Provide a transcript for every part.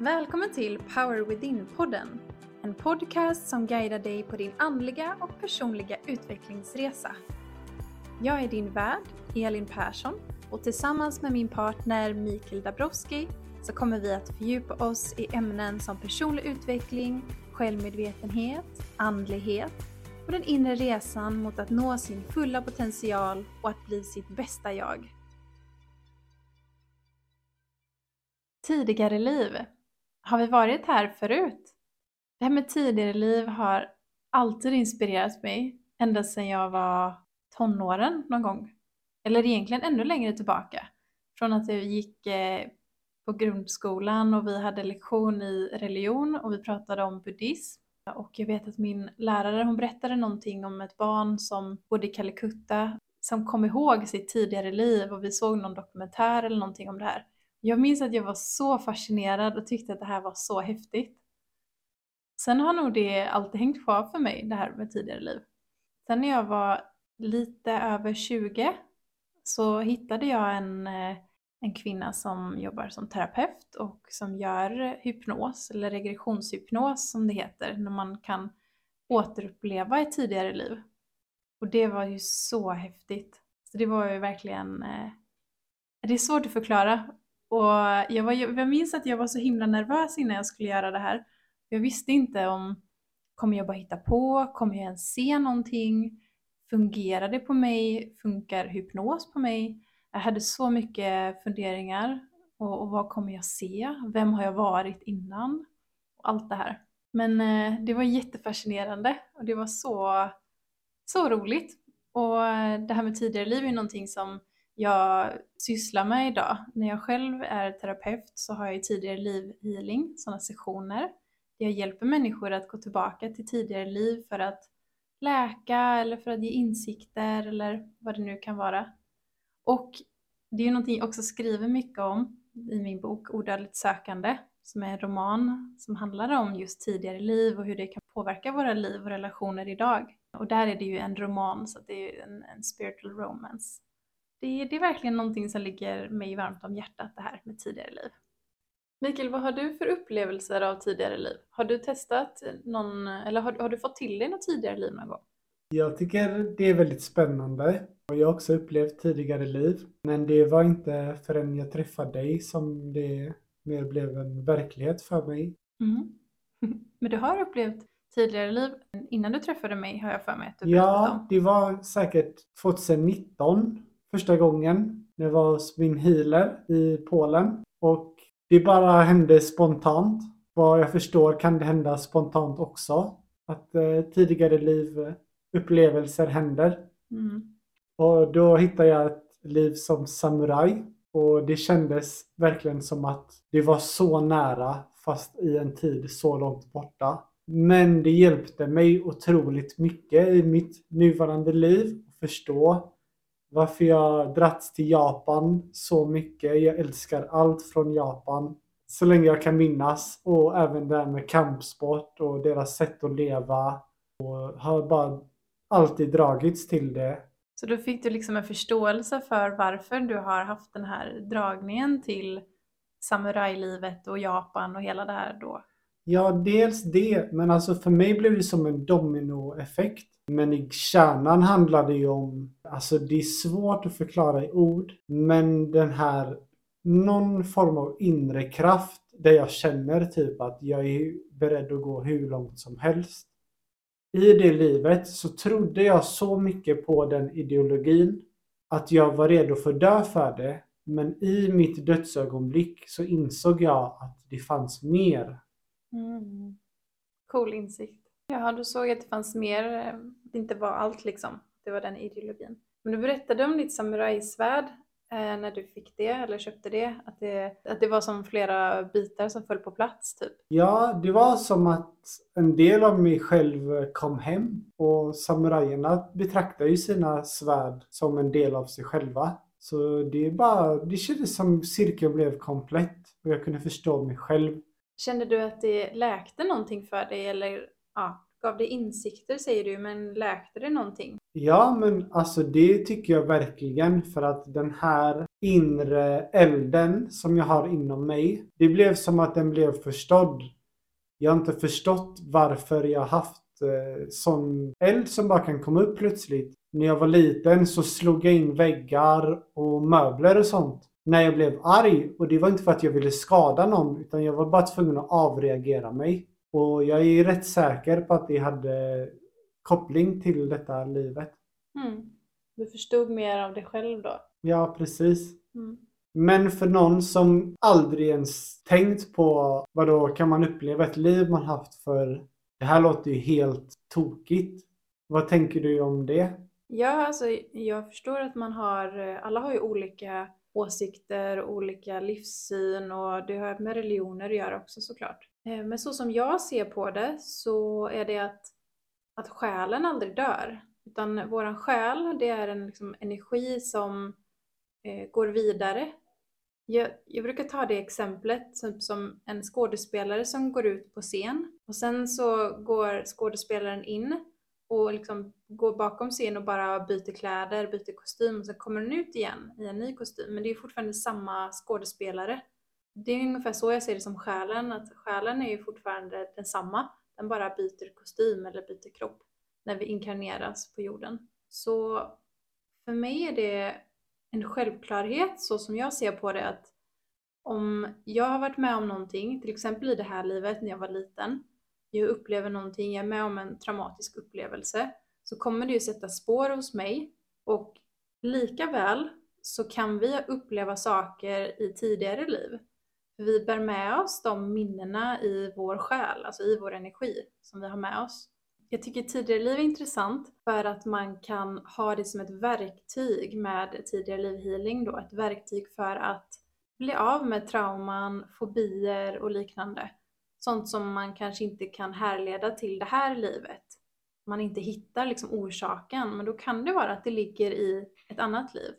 Välkommen till Power Within-podden. En podcast som guidar dig på din andliga och personliga utvecklingsresa. Jag är din värd, Elin Persson, och tillsammans med min partner Mikael Dabrowski så kommer vi att fördjupa oss i ämnen som personlig utveckling, självmedvetenhet, andlighet och den inre resan mot att nå sin fulla potential och att bli sitt bästa jag. Tidigare liv. Har vi varit här förut? Det här med tidigare liv har alltid inspirerat mig ända sedan jag var tonåren någon gång. Eller egentligen ännu längre tillbaka. Från att jag gick eh, på grundskolan och vi hade lektion i religion och vi pratade om buddhism. Och jag vet att min lärare hon berättade någonting om ett barn som bodde i Calcutta som kom ihåg sitt tidigare liv och vi såg någon dokumentär eller någonting om det här. Jag minns att jag var så fascinerad och tyckte att det här var så häftigt. Sen har nog det alltid hängt kvar för mig, det här med tidigare liv. Sen när jag var lite över 20 så hittade jag en, eh, en kvinna som jobbar som terapeut och som gör hypnos, eller regressionshypnos som det heter, när man kan återuppleva ett tidigare liv. Och det var ju så häftigt. Så det var ju verkligen... Eh, det är svårt att förklara och jag, var, jag minns att jag var så himla nervös innan jag skulle göra det här. Jag visste inte om, kommer jag bara hitta på? Kommer jag ens se någonting? Fungerar det på mig? Funkar hypnos på mig? Jag hade så mycket funderingar. Och, och vad kommer jag se? Vem har jag varit innan? Och allt det här. Men eh, det var jättefascinerande och det var så, så roligt. Och eh, det här med tidigare liv är någonting som jag sysslar med idag. När jag själv är terapeut så har jag tidigare livhealing, sådana sessioner. Jag hjälper människor att gå tillbaka till tidigare liv för att läka eller för att ge insikter eller vad det nu kan vara. Och det är ju någonting jag också skriver mycket om i min bok Odödligt sökande som är en roman som handlar om just tidigare liv och hur det kan påverka våra liv och relationer idag. Och där är det ju en roman så det är en, en spiritual romance det, det är verkligen någonting som ligger mig varmt om hjärtat det här med tidigare liv. Mikael, vad har du för upplevelser av tidigare liv? Har du testat någon, eller har, har du fått till dig något tidigare liv någon gång? Jag tycker det är väldigt spännande. Och jag har också upplevt tidigare liv. Men det var inte förrän jag träffade dig som det mer blev en verklighet för mig. Mm. Men du har upplevt tidigare liv innan du träffade mig har jag för mig att du Ja, om. det var säkert 2019 första gången. Det var hos min healer i Polen. Och det bara hände spontant. Vad jag förstår kan det hända spontant också. Att eh, tidigare livupplevelser händer. Mm. Och då hittade jag ett liv som samuraj. Och det kändes verkligen som att det var så nära fast i en tid så långt borta. Men det hjälpte mig otroligt mycket i mitt nuvarande liv att förstå varför jag dragits till Japan så mycket. Jag älskar allt från Japan. Så länge jag kan minnas. Och även det här med kampsport och deras sätt att leva. Och har bara alltid dragits till det. Så då fick du liksom en förståelse för varför du har haft den här dragningen till samurajlivet och Japan och hela det här då? Ja, dels det. Men alltså för mig blev det som en dominoeffekt. Men i kärnan handlar det ju om, alltså det är svårt att förklara i ord, men den här, någon form av inre kraft där jag känner typ att jag är beredd att gå hur långt som helst. I det livet så trodde jag så mycket på den ideologin att jag var redo för att dö för det. Men i mitt dödsögonblick så insåg jag att det fanns mer. Mm. Cool insikt. Ja, du såg att det fanns mer, eh, det inte var allt liksom. Det var den ideologin. Men du berättade om ditt samurajsvärd eh, när du fick det eller köpte det att, det. att det var som flera bitar som föll på plats typ? Ja, det var som att en del av mig själv kom hem och samurajerna betraktar ju sina svärd som en del av sig själva. Så det, är bara, det kändes som cirkeln blev komplett och jag kunde förstå mig själv. Kände du att det läkte någonting för dig eller ja, gav det insikter säger du, men läkte det någonting? Ja, men alltså det tycker jag verkligen för att den här inre elden som jag har inom mig, det blev som att den blev förstådd. Jag har inte förstått varför jag haft eh, sån eld som bara kan komma upp plötsligt. När jag var liten så slog jag in väggar och möbler och sånt. När jag blev arg och det var inte för att jag ville skada någon utan jag var bara tvungen att avreagera mig. Och jag är rätt säker på att det hade koppling till detta livet. Mm. Du förstod mer av dig själv då? Ja, precis. Mm. Men för någon som aldrig ens tänkt på vad då kan man uppleva ett liv man haft för det här låter ju helt tokigt. Vad tänker du om det? Ja, alltså jag förstår att man har, alla har ju olika åsikter, olika livssyn och det har med religioner att göra också såklart. Eh, men så som jag ser på det så är det att, att själen aldrig dör. Utan våran själ, det är en liksom energi som eh, går vidare. Jag, jag, brukar ta det exemplet som, som en skådespelare som går ut på scen och sen så går skådespelaren in och liksom går bakom scen och bara byter kläder, byter kostym och sen kommer den ut igen i en ny kostym. Men det är fortfarande samma skådespelare. Det är ungefär så jag ser det som själen, att själen är ju fortfarande densamma. Den bara byter kostym eller byter kropp när vi inkarneras på jorden. Så för mig är det en självklarhet så som jag ser på det att om jag har varit med om någonting, till exempel i det här livet när jag var liten, jag upplever någonting, jag är med om en traumatisk upplevelse, så kommer det ju sätta spår hos mig och lika väl så kan vi uppleva saker i tidigare liv. Vi bär med oss de minnena i vår själ, alltså i vår energi som vi har med oss. Jag tycker tidigare liv är intressant för att man kan ha det som ett verktyg med tidigare liv healing då, ett verktyg för att bli av med trauman, fobier och liknande. Sånt som man kanske inte kan härleda till det här livet. Man inte hittar liksom orsaken, men då kan det vara att det ligger i ett annat liv.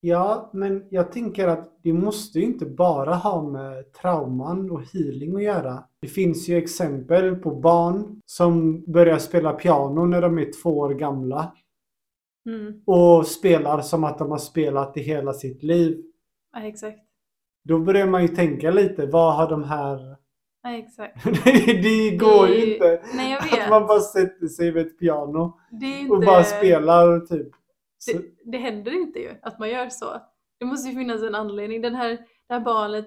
Ja, men jag tänker att det måste ju inte bara ha med trauman och healing att göra. Det finns ju exempel på barn som börjar spela piano när de är två år gamla. Mm. Och spelar som att de har spelat i hela sitt liv. Ja, exakt. Då börjar man ju tänka lite, vad har de här... Ja, exakt. det går Det ju inte. Nej, jag Att vet. man bara sätter sig vid ett piano inte... och bara spelar typ. Det, det händer inte ju att man gör så. Det måste ju finnas en anledning. Den här, det här barnet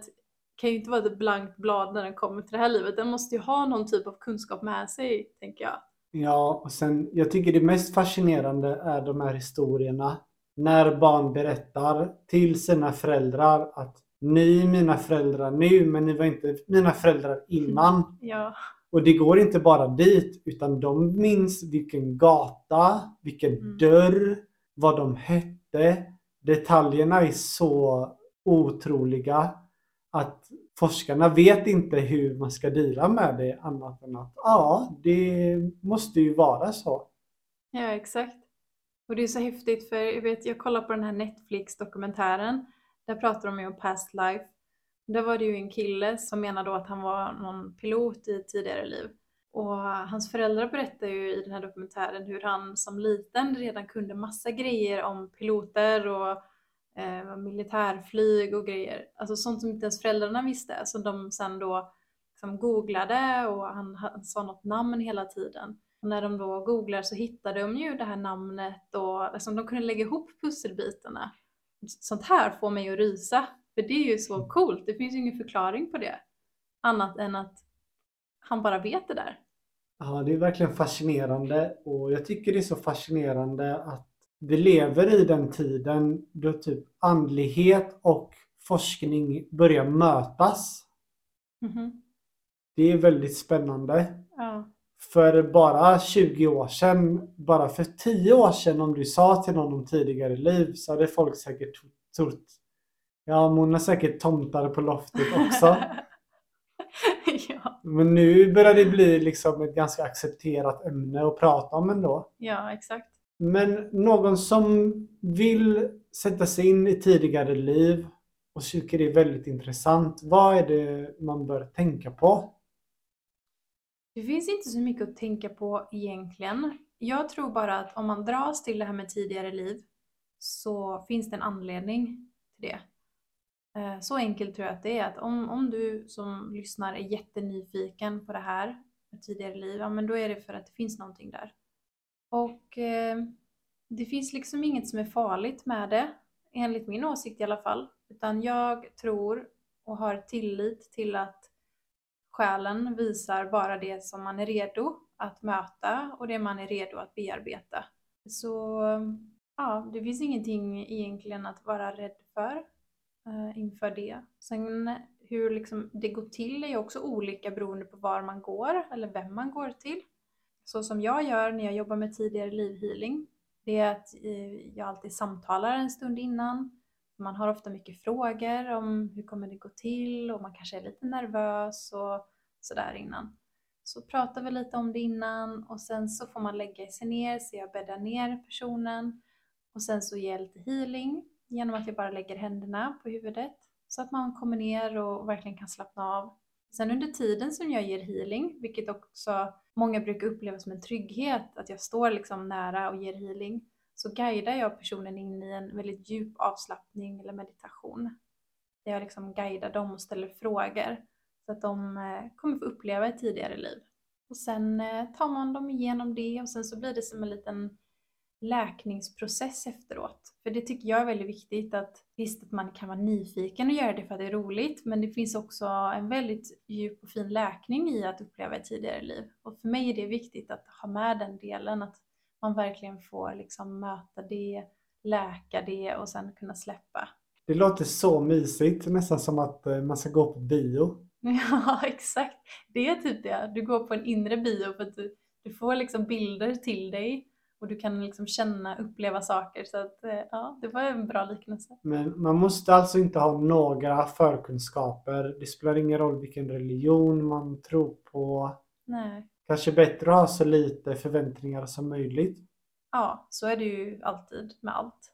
kan ju inte vara ett blankt blad när den kommer till det här livet. Den måste ju ha någon typ av kunskap med sig, tänker jag. Ja, och sen jag tycker det mest fascinerande är de här historierna. När barn berättar till sina föräldrar att ni är mina föräldrar nu, men ni var inte mina föräldrar innan. Ja, Och det går inte bara dit, utan de minns vilken gata, vilken Mm. dörr, vad de hette. Detaljerna är så otroliga att forskarna vet inte hur man ska dela med det annat än att ja, det måste ju vara så. ja exakt. Och det är så häftigt för jag vet, jag kollar på den här Netflix-dokumentären. Där pratar de ju om past life. Där var det ju en kille som menade då att han var någon pilot i ett tidigare liv. Och hans föräldrar berättar ju i den här dokumentären hur han som liten redan kunde massa grejer om piloter och eh, militärflyg och grejer. Alltså sånt som inte ens föräldrarna visste. Som de sen då liksom googlade och han, han sa något namn hela tiden. Och när de då googlar så hittade de ju det här namnet och liksom de kunde lägga ihop pusselbitarna. Sånt här får mig att rysa. För det är ju så coolt. Det finns ju ingen förklaring på det. Annat än att han bara vet det där. Ja, det är verkligen fascinerande och jag tycker det är så fascinerande att vi lever i den tiden då typ andlighet och forskning börjar mötas. Mhm. Det är väldigt spännande. Ja. För bara 20 år sedan, bara för 10 år sedan om du sa till någon om tidigare liv så hade folk säkert trott Ja, men hon har säkert tomtar på loftet också. ja. Men nu börjar det bli liksom ett ganska accepterat ämne att prata om ändå. ja, exakt. Men någon som vill sätta sig in i tidigare liv och tycker det är väldigt intressant. Vad är det man bör tänka på? Det finns inte så mycket att tänka på egentligen. Jag tror bara att om man dras till det här med tidigare liv så finns det en anledning till det. Eh, så enkelt tror jag att det är att om, om du som lyssnar är jättenyfiken på det här med tidigare liv, ja men då är det för att det finns någonting där. Och eh, det finns liksom inget som är farligt med det, enligt min åsikt i alla fall. Utan jag tror och har tillit till att själen visar bara det som man är redo att möta och det man är redo att bearbeta. Så ja, det finns ingenting egentligen att vara rädd för eh, inför det. Sen hur liksom det går till är ju också olika beroende på var man går eller vem man går till. Så som jag gör när jag jobbar med tidigare livhealing, det är att eh, jag alltid samtalar en stund innan. Man har ofta mycket frågor om hur kommer det gå till och man kanske är lite nervös och sådär innan. Så pratar vi lite om det innan och sen så får man lägga sig ner så jag bäddar ner personen och sen så ger jag lite healing genom att jag bara lägger händerna på huvudet så att man kommer ner och verkligen kan slappna av. Sen under tiden som jag ger healing, vilket också många brukar uppleva som en trygghet, att jag står liksom nära och ger healing, så guidar jag personen in i en väldigt djup avslappning eller meditation. Där jag liksom guidar dem och ställer frågor så att de eh, kommer få uppleva ett tidigare liv. Och sen eh, tar man dem igenom det och sen så blir det som en liten läkningsprocess efteråt. För det tycker jag är väldigt viktigt att visst att man kan vara nyfiken och göra det för att det är roligt men det finns också en väldigt djup och fin läkning i att uppleva ett tidigare liv. Och för mig är det viktigt att ha med den delen att man verkligen får liksom möta det, läka det och sen kunna släppa. Det låter så mysigt, nästan som att eh, man ska gå på bio. Ja, exakt. Det är typ det. Du går på en inre bio för att du, du får liksom bilder till dig och du kan liksom känna, uppleva saker. Så att, eh, ja, det var en bra liknelse. Men man måste alltså inte ha några förkunskaper. Det spelar ingen roll vilken religion man tror på. Nej. Kanske bättre att ha så lite förväntningar som möjligt. Ja, så är det ju alltid med allt.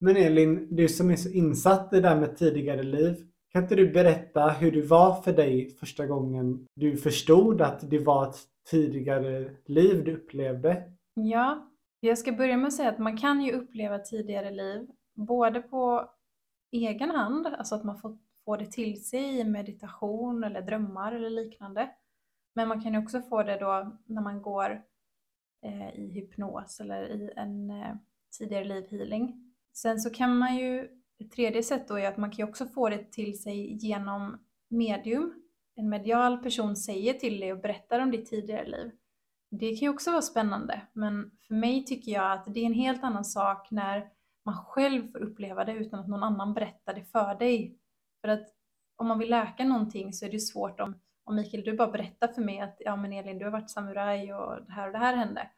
Men Elin, du som är så insatt i det där med tidigare liv. Kan inte du berätta hur det var för dig första gången du förstod att det var ett tidigare liv du upplevde? Ja, jag ska börja med att säga att man kan ju uppleva tidigare liv både på egen hand, alltså att man får, får det till sig i meditation eller drömmar eller liknande. Men man kan ju också få det då när man går eh, i hypnos eller i en eh, tidigare livhealing. Sen så kan man ju, ett tredje sätt då är att man kan ju också få det till sig genom medium. En medial person säger till dig och berättar om ditt tidigare liv. Det kan ju också vara spännande, men för mig tycker jag att det är en helt annan sak när man själv får uppleva det utan att någon annan berättar det för dig. För att om man vill läka någonting så är det svårt om, om Mikael, du bara berättar för mig att ja men Elin, du har varit samuraj och det här och det här hände.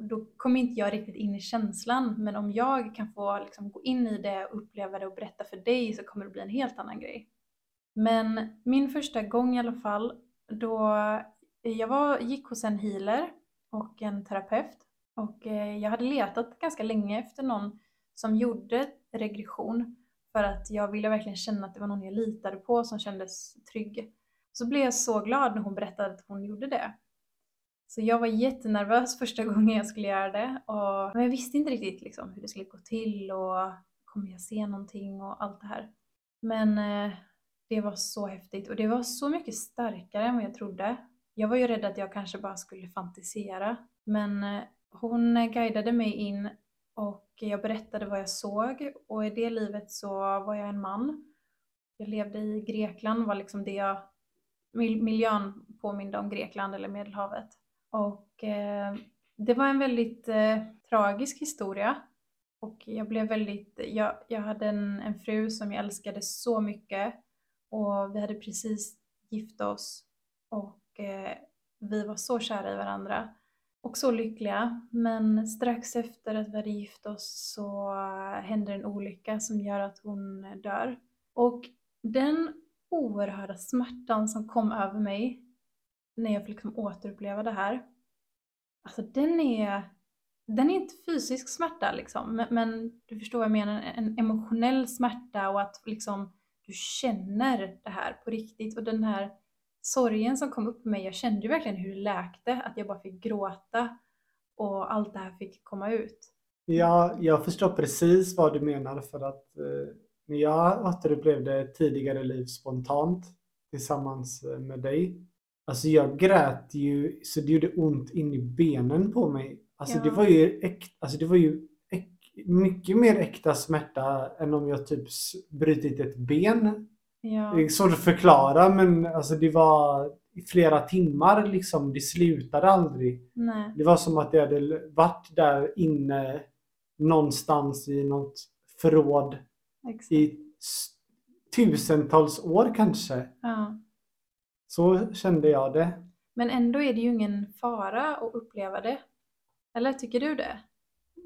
Då kommer inte jag riktigt in i känslan, men om jag kan få liksom, gå in i det och uppleva det och berätta för dig så kommer det bli en helt annan grej. Men min första gång i alla fall, då jag var, gick hos en healer och en terapeut och eh, jag hade letat ganska länge efter någon som gjorde regression för att jag ville verkligen känna att det var någon jag litade på som kändes trygg. Så blev jag så glad när hon berättade att hon gjorde det. Så jag var jättenervös första gången jag skulle göra det och men jag visste inte riktigt liksom, hur det skulle gå till och kommer jag se någonting och allt det här. Men eh, det var så häftigt och det var så mycket starkare än vad jag trodde. Jag var ju rädd att jag kanske bara skulle fantisera. Men eh, hon guidade mig in och jag berättade vad jag såg och i det livet så var jag en man. Jag levde i Grekland, var liksom det jag, miljön påminde om Grekland eller Medelhavet. Och eh, det var en väldigt eh, tragisk historia. Och jag blev väldigt, jag, jag hade en, en fru som jag älskade så mycket och vi hade precis gift oss och eh, vi var så kära i varandra och så lyckliga. Men strax efter att vi hade gift oss så eh, händer en olycka som gör att hon eh, dör. Och den oerhörda smärtan som kom över mig när jag fick liksom återuppleva det här. Alltså den är, den är inte fysisk smärta liksom, men, men du förstår vad jag menar, en emotionell smärta och att liksom du känner det här på riktigt och den här sorgen som kom upp i mig, jag kände ju verkligen hur det läkte, att jag bara fick gråta och allt det här fick komma ut. Ja, jag förstår precis vad du menar för att eh, när jag återupplevde tidigare liv spontant tillsammans eh, med dig. Alltså jag grät ju så det gjorde ont in i benen på mig. Alltså Ja. det var ju, äk, alltså det var ju äk, mycket mer äkta smärta än om jag typ brutit ett ben. Ja, Det är svårt att förklara men alltså det var i flera timmar liksom. Det slutade aldrig. nej, Det var som att jag hade varit där inne någonstans i något förråd exakt. i tusentals år kanske. Ja. Så kände jag det. Men ändå är det ju ingen fara att uppleva det. Eller tycker du det?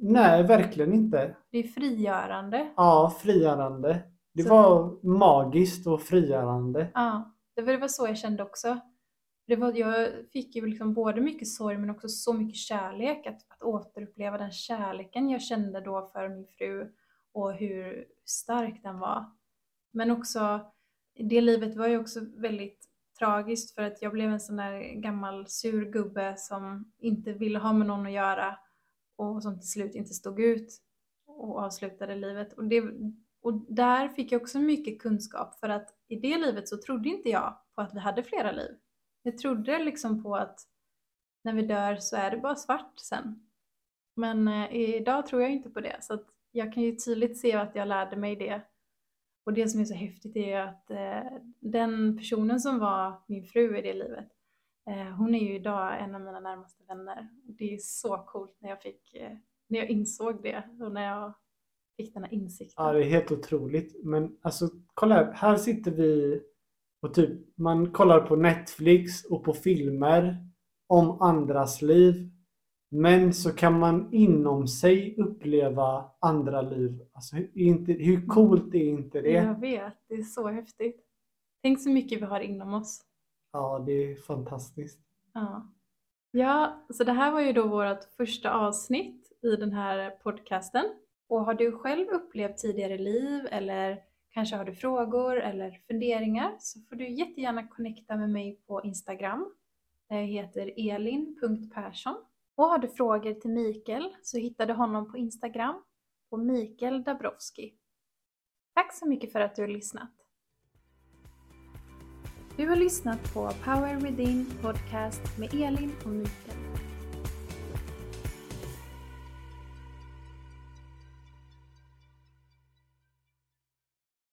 Nej, verkligen inte. Det är frigörande. Ja, frigörande. Det Så- var magiskt och frigörande. Ja, det var, det var så jag kände också. Det var, jag fick ju liksom både mycket sorg men också så mycket kärlek. Att, att återuppleva den kärleken jag kände då för min fru och hur stark den var. Men också, det livet var ju också väldigt tragiskt för att jag blev en sån där gammal sur gubbe som inte ville ha med någon att göra och som till slut inte stod ut och avslutade livet. Och, det, och där fick jag också mycket kunskap för att i det livet så trodde inte jag på att vi hade flera liv. Jag trodde liksom på att när vi dör så är det bara svart sen. Men eh, idag tror jag inte på det så att jag kan ju tydligt se att jag lärde mig det. Och det som är så häftigt är ju att eh, den personen som var min fru i det livet, eh, hon är ju idag en av mina närmaste vänner. Det är så coolt när jag fick, eh, när jag insåg det och när jag fick den här insikten. Ja, det är helt otroligt. Men alltså, kolla här. Här sitter vi och typ, man kollar på Netflix och på filmer om andras liv. Men så kan man inom sig uppleva andra liv. Alltså, inte, hur coolt är inte det? Jag vet, det är så häftigt. Tänk så mycket vi har inom oss. Ja, det är fantastiskt. Ja. ja, så det här var ju då vårt första avsnitt i den här podcasten. Och har du själv upplevt tidigare liv eller kanske har du frågor eller funderingar så får du jättegärna connecta med mig på Instagram. Jag heter elin.persson. Och har du frågor till Mikael så hittar du honom på Instagram på Mikael Dabrowski. Tack så mycket för att du har lyssnat. Du har lyssnat på Power Within Podcast med Elin och Mikael.